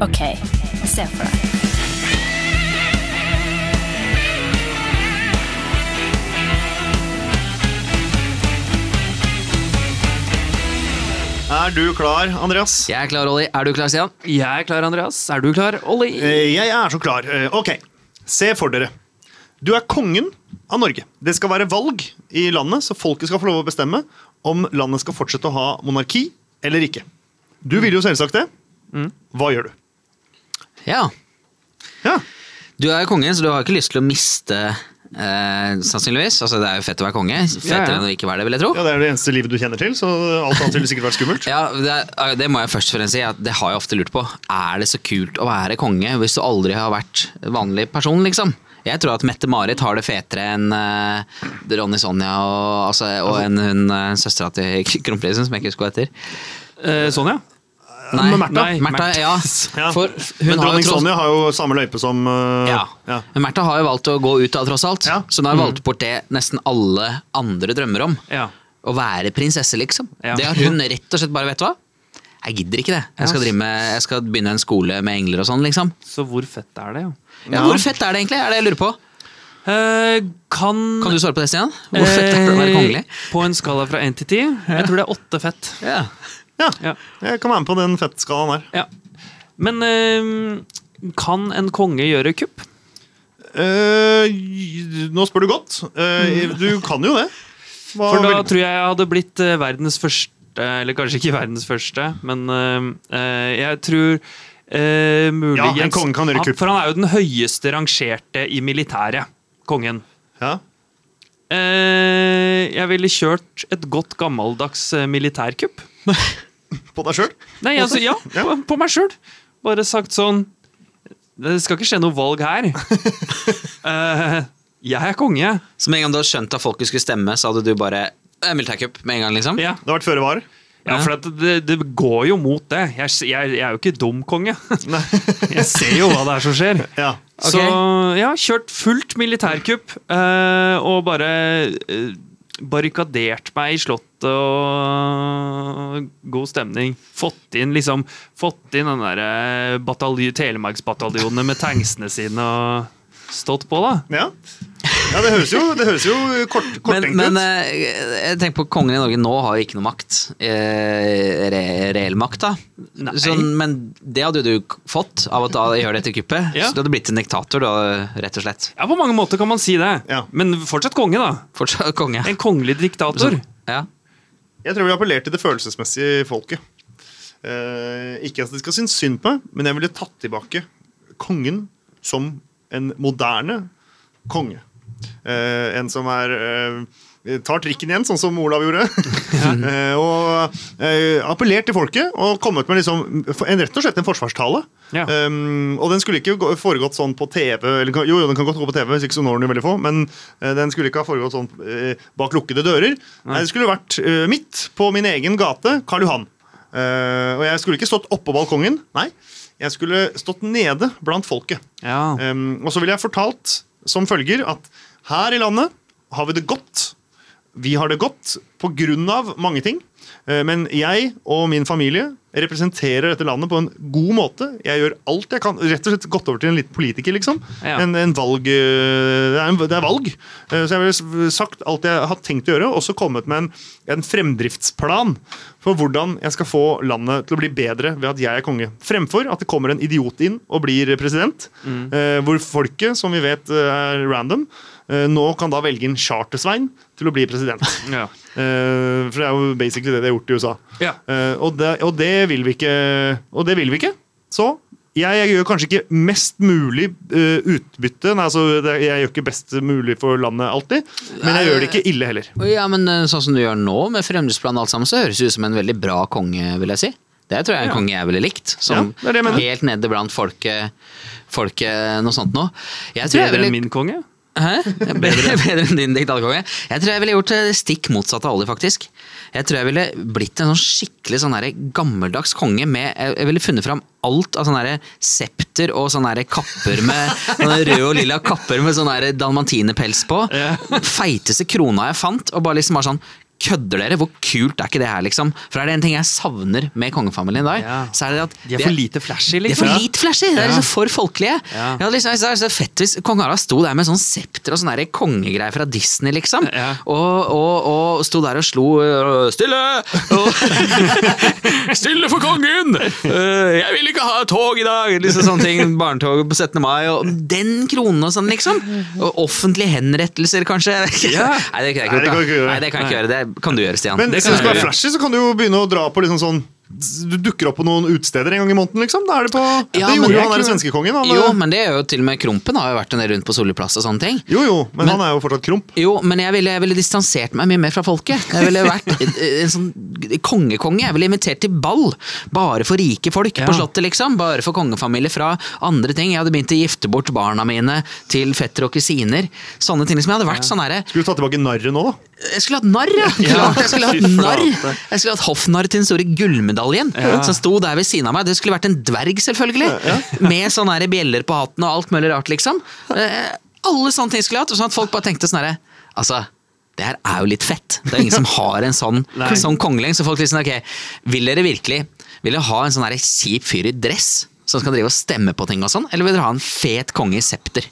Ok, se for deg. Er du klar, Andreas? Jeg er klar, Olli. Er du klar, Stian? Jeg er klar, Andreas. Er du klar, Olli? Eh, Jeg er så klar. Eh, Ok, se for dere. Du er kongen av Norge. Det skal være valg i landet, så folket skal få lov å bestemme om landet skal fortsette å ha monarki eller ikke. Du vil jo selvsagt det. Hva gjør du? Ja. Ja, Du er jo konge, så du har ikke lyst til å miste eh, sannsynligvis. Altså, det er jo fett å være konge. Fettere Ja, ja. enn å ikke være det, vil jeg tro. ja Det er det eneste livet du kjenner til, så alt annet ville sikkert vært skummelt. Ja, det, er- det må jeg først og fremst si. At det har jeg ofte lurt på. Er det så kult å være konge hvis du aldri har vært vanlig person, liksom? Jeg tror at Mette-Marit har det fetere enn uh, Ronny Sonja og, altså, og en hun uh, søstera til kronprinsen, som jeg ikke husker hva heter. Eh, Sonja? Nei, Märtha? Nei, Märtha, ja. Ja. For Men dronning Sonja har jo samme løype som uh, Ja. ja. Men Märtha har jo valgt å gå ut av, tross alt. Ja. Så hun har valgt bort det nesten alle andre drømmer om. Ja. Å være prinsesse, liksom. Ja. Det har hun rett og slett bare, vet du hva? Jeg gidder ikke det. Jeg skal, drive med, jeg skal begynne en skole med engler og sånn, liksom. Så hvor fett er det, ja? Ja. Hvor fett er det egentlig? Er det jeg lurer på. Uh, kan Kan du svare på det, Stian? Hvor fett er det å være kongelig? Eh, På en skala fra 1 til 10. Jeg tror det er 8 fett. Ja. Ja, Ja. jeg kan være med på den fettskalaen der. Ja. Men eh, kan en konge gjøre kupp? Uh, nå spør du godt. Uh, du kan jo det. Hva For da vil- tror jeg jeg hadde blitt eh, verdens første Eller kanskje ikke verdens første, men uh, jeg tror muligens Ja, en konge kan gjøre kupp. For han er jo den høyeste rangerte i militæret. Kongen. ja. Jeg ville kjørt et godt gammeldags militærkupp. På deg sjøl? Nei, altså, ja, Ja. på, på meg sjøl. Bare sagt sånn Det skal ikke skje noe valg her. uh, jeg er konge. Så med en gang du hadde skjønt at folket skulle stemme, så hadde du bare eh, militærkupp med en gang, liksom? Ja, Det har vært føre var. ja for det, det går jo mot det. Jeg, jeg, jeg er jo ikke dum konge. Jeg ser jo hva det er som skjer. Ja. Så ja, kjørt fullt militærkupp uh, og bare eh, barrikadert meg i slottet og god stemning. Fått inn liksom Fått inn den derre batalj- Telemarksbataljonene med tanksene sine og stått på, da. Ja. Ja, det høres jo, det høres jo kort, Men, korttenkt men ut. eh, jeg tenker på kongen i Norge nå har jo ikke noe makt. Eh, re, reell makt, da. Nei. Sånn, men det hadde jo du fått av å gjøre dette kuppet. Ja. Så du hadde blitt en diktator, da, rett og slett. Ja, på mange måter kan man si det. Ja. Men fortsatt konge, da. Fortsatt konge. En kongelig diktator. Ja. Jeg tror vi appellerte til det følelsesmessige folket. Eh, ikke at de skal synes synd på meg, men jeg ville tatt tilbake kongen som en moderne konge. Eh, en som er eh, tar trikken igjen, sånn som Olav gjorde. Ja. og eh, appellert til folket og kommet med liksom, en, rett og slett en forsvarstale. Ja. Um, og den skulle ikke foregått sånn på TV. Eller, jo, jo, den kan godt gå på TV, hvis ikke så når den jo veldig få. Men eh, den skulle ikke ha foregått sånn eh, bak lukkede dører. Nei, Det skulle vært eh, midt på min egen gate, Karl Johan. Eh, og jeg skulle ikke stått oppå balkongen. Nei, jeg skulle stått nede blant folket. Ja. Um, og så ville jeg fortalt som følger at her i landet har vi det godt. Vi har det godt av mange ting. Eh, Men jeg og min familie representerer dette landet på en god måte. Jeg gjør alt jeg kan. Rett og slett gått over til en liten politiker, liksom. Ja. En, en valg, eh, det, er en, det er valg. Eh, Så jeg har sagt alt jeg har tenkt å gjøre, og så kommet med en, en fremdriftsplan for hvordan jeg skal få landet til å bli bedre ved at jeg er konge. Fremfor at det kommer en idiot inn og blir president, mm. hvor folket, som vi vet er random, nå kan da velge en Charter-Svein til å bli president. ja. Eh, for det er jo basically det de har gjort i USA. Ja. Eh, og, det, og det vil vi ikke. Og det vil vi ikke. Så jeg, jeg gjør kanskje ikke mest mulig eh, utbytte. Nei, altså, jeg gjør ikke best mulig for landet alltid, men jeg gjør det ikke ille heller. Ja, men eh, sånn som du gjør nå, med fremdriftsplan og alt sammen, så høres det ut som en veldig bra konge, vil jeg si. Det tror jeg er en Ja. konge jeg ville likt. Som Ja, det er det jeg mener. helt nede blant folket, folket noe sånt noe. Jeg tror jeg ville enn min konge? Hæ? Bedre, bedre enn din digitalkonge? Jeg tror jeg ville gjort det stikk motsatt av Ollie, faktisk. Jeg tror jeg ville blitt en sånn skikkelig sånn gammeldags konge med Jeg jeg ville funnet fram alt av sånn septer og sånne kapper med sånne røde og lilla kapper med sånn dalmantinepels på. Feiteste krona jeg fant, og bare liksom bare sånn Kødder dere? Hvor kult er ikke det her, liksom? For er det en ting jeg savner med kongefamilien i dag, Ja. så er det at De er for lite flashy, de er liksom. for lite flashy! Det er liksom for folkelige. Ja. Hadde liksom, det er så fett hvis kong Harald sto der med sånn septer og sånne kongegreier fra Disney, liksom. Ja. Og, og, og sto der og slo øh, Stille! Og, Stille for kongen! Øh, jeg vil ikke ha tog i dag! Liksom sånne ting. Barnetoget på 17. mai. Og den kronen og sånn, liksom. Og offentlige henrettelser, kanskje. Ja. Nei, det kan jeg Nei, det ikke kan gjøre. du ikke gjøre. Nei, det kan ikke gjøre. Det kan du gjøre, Stian. Men hvis du skal være flashy, så kan du jo begynne å dra på liksom sånn Du dukker opp på noen utesteder en gang i måneden, liksom. Da er det på Ja, Det gjorde jo han der svenskekongen. Jo, men det er jo til og med Krompen har jo vært en del rundt på Solli plass og sånne ting. jo, jo, men, Men- han er jo fortsatt Kromp. Jo, men jeg ville, jeg ville distansert meg mye mer fra folket. Jeg ville vært en sånn kongekonge. Jeg ville invitert til ball. Bare for rike folk Ja. på Slottet, liksom. Bare for kongefamilie fra andre ting. Jeg hadde begynt å gifte bort barna mine til fettere og kusiner. Sånne ting som jeg hadde vært sånn herre Skulle du ta tilbake narret nå, da? Jeg skulle hatt narr, ja! Klart jeg skulle hatt narr! Jeg skulle hatt hoffnarr til den store gullmedaljen Ja. som sto der ved siden av meg. Det skulle vært en dverg, selvfølgelig. Med sånne bjeller på hatten og alt mulig rart, liksom. Eh, Alle sånne ting skulle jeg hatt. Sånn at folk bare tenkte sånn herre Altså, det her er jo litt fett. Det er ingen som har en sånn, Nei. sånn kongeling. Så folk liksom, ok, vil dere virkelig Vil dere ha en sånn kjip fyr i dress? Som skal drive og stemme på ting og sånn? Eller vil dere ha en fet konge i septer?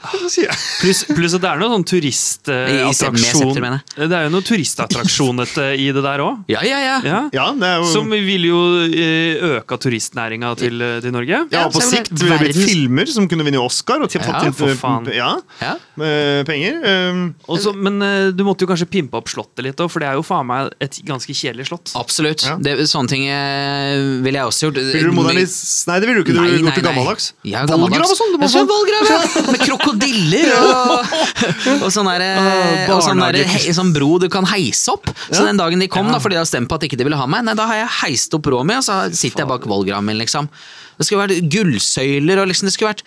Pluss plus at det er noe sånn turistattraksjon Det er jo noe turistattraksjon i det der òg. Ja, ja, ja. Ja. Ja, jo Som vil jo eh, øke turistnæringa til, eh, til Norge. ja, og på sikt ville det blitt filmer som kunne vinne Oscar. Og Ja, for faen. Ja, Ja. med penger. Um, Også, men eh, du måtte jo kanskje pimpe opp Slottet litt òg, for det er jo faen meg et ganske kjedelig slott. Absolutt. Ja. Det, sånne ting eh, ville jeg også gjort. vil du modernis... Nei, det vil du ikke. Du ville gjort det gammeldags. Ja, Vollgrav gammeldags. og sånn. Jeg så sånn. vollgrav, ja! Med krokodiller og, og sånn der, sånn, barnehage. he, sånn bro du kan heise opp. Så den dagen de kom, da, fordi de har stemt på at ikke de ville ha meg, nei, da har jeg heist opp broa mi, og så sitter jeg bak vollgraven min, liksom. Det skulle vært gullsøyler, og liksom det skulle vært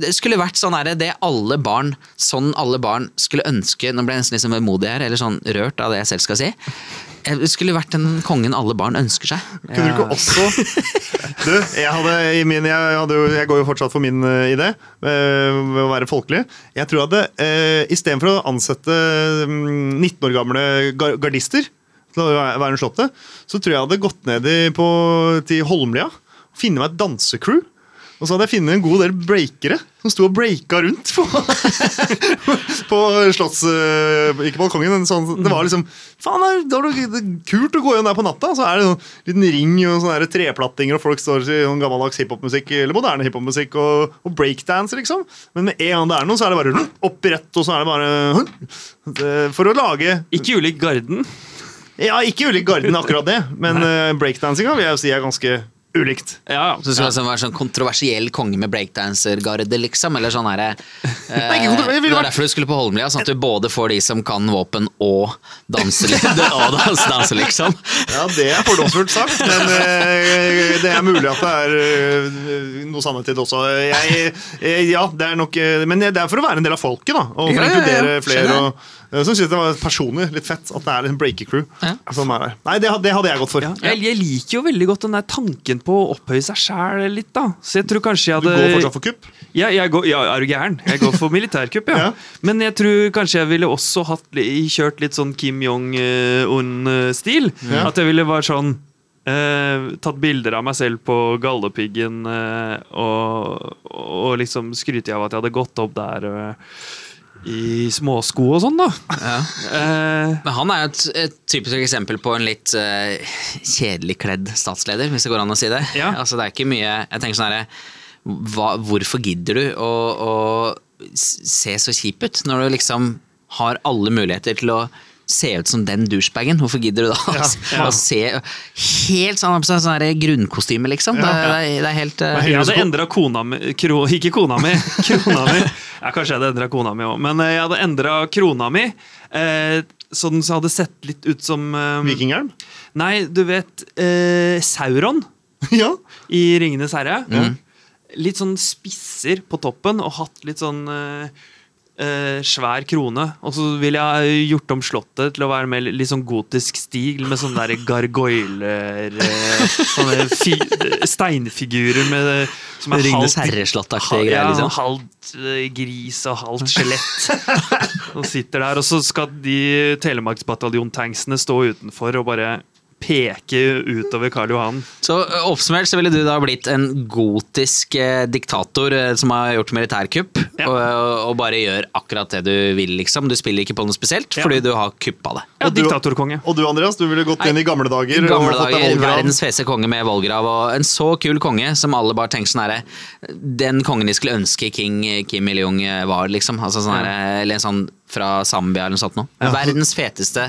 det skulle vært sånn her, det alle barn Sånn alle barn skulle ønske Nå ble jeg nesten liksom vemodig her, eller sånn rørt av det jeg selv skal si. Det skulle vært den kongen alle barn ønsker seg. Kunne du ikke også Du, jeg, hadde, i min, jeg, hadde, jeg går jo fortsatt for min uh, idé, eh, ved å være folkelig. Jeg tror jeg hadde, uh, istedenfor å ansette mm, 19 år gamle gardister til å være en slottet, så tror jeg jeg hadde gått ned på, til Holmlia og funnet meg et dansecrew. Og så hadde jeg funnet en god del breakere som sto og breaka rundt på, på slotts... eh, ikke balkongen, men sånn, det var liksom Faen, det er kult å gå igjen der på natta. Så er det sånn liten ring og sånne treplattinger, og folk står i sånn gammeldags hiphopmusikk eller moderne hiphopmusikk og, og breakdance, liksom. Men med en gang det er noe, så er det bare opp i rett, og så er det bare eh, For å lage Ikke ulik Garden. Ja, ikke ulik Garden, akkurat det, men uh, breakdansinga vil jeg jo si er ganske ulikt. Ja, Så det skulle liksom være sånn kontroversiell konge med breakdansergarde, liksom? Eller sånn herre eh, Det var vært- derfor du skulle på Holmlia, sånn at du både får de som kan våpen og danse, og danse, danse liksom. Ja, det er fordomsfullt sagt, men eh, det er mulig at det er eh, noe sannhet i det også. Jeg, eh, ja, det er nok eh, Men det er for å være en del av folket, da. Og for Ja, å ja, ja, inkludere flere. Og, eh, syns synes det var personlig litt fett at det er en breaker-crew. Ja. Som er der. Nei, det, det hadde jeg gått for. Ja, jeg, jeg liker jo veldig godt den der tanken på å opphøye seg sjæl litt, da. Så jeg tror kanskje jeg hadde Du går fortsatt for kupp? Ja, jeg går, ja, er du gæren? Jeg går for militærkupp, ja. Men jeg tror kanskje jeg ville også hatt, kjørt litt sånn Kim Jong-un-stil. At jeg ville vært sånn Uh, Tatt bilder av meg selv på Galdhøpiggen uh, og, og liksom skryte av at jeg hadde gått opp der eh, i småsko og sånn, da. Ja. Eh, Men han er jo et, et typisk eksempel på en litt uh, kjedelig kledd statsleder, hvis det går an å si det. Ja. Altså, det er ikke mye Jeg tenker sånn herre Hvorfor gidder du å, å se så kjip ut, når du liksom har alle muligheter til å se ut som den douchebagen. Hvorfor gidder du da å ja. å se helt sånn, sånn, sånn grunnkostyme, liksom? Det, er- det, er- det er helt uh, Jeg hadde endra kona mi kro, Ikke kona mi, krona mi. Ja, kanskje jeg hadde endra kona mi òg, men eh, jeg hadde endra krona mi. Eh, så hadde sett litt ut som eh, Vikinghjelm? Nei, du vet eh, Sauron ja. i Ringenes herre. Litt sånn spisser på toppen og hatt litt sånn eh, eh, svær krone. Og så ville jeg gjort om slottet til å være med litt sånn gotisk stil, med sånne der gargoyler eh, Sånne fi, steinfigurer med, som er Ringnes herre-slottaktige ja, greier, liksom. halvt eh, gris og halvt skjelett. Og sitter der, og så skal de Telemarksbataljon-tanksene stå utenfor og bare peke utover Karl Johan. Så ø, oppsummert så ville du da blitt en gotisk eh, diktator eh, som har gjort militærkupp, Ja. og, og bare gjør akkurat det du vil, liksom. Du spiller ikke på noe spesielt, Ja. fordi du har kuppa det. Ja, Og du- diktatorkonge. Og du, Andreas, du ville gått inn i gamle dager. Gamle dager, verdens fese konge med vollgrav, og en så kul konge som alle bare tenker sånn herre Den kongen de skulle ønske King Kim Il-jung var, liksom. Altså sånn herre Eller en sånn fra Zambia eller noe sånt noe. Verdens feteste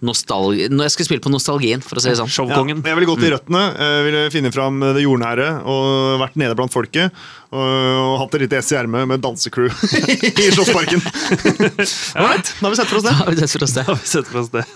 nostalgi... Når jeg skulle spille på nostalgien, for å si det sånn. Ja, Showkongen. jeg ville gått i røttene, jeg ville finne fram det jordnære og vært nede blant folket. Og, og hatt et lite ess i ermet med dansecrew i Slottsparken. Right, da har vi sett for oss det. Det? Har vi sett for oss det?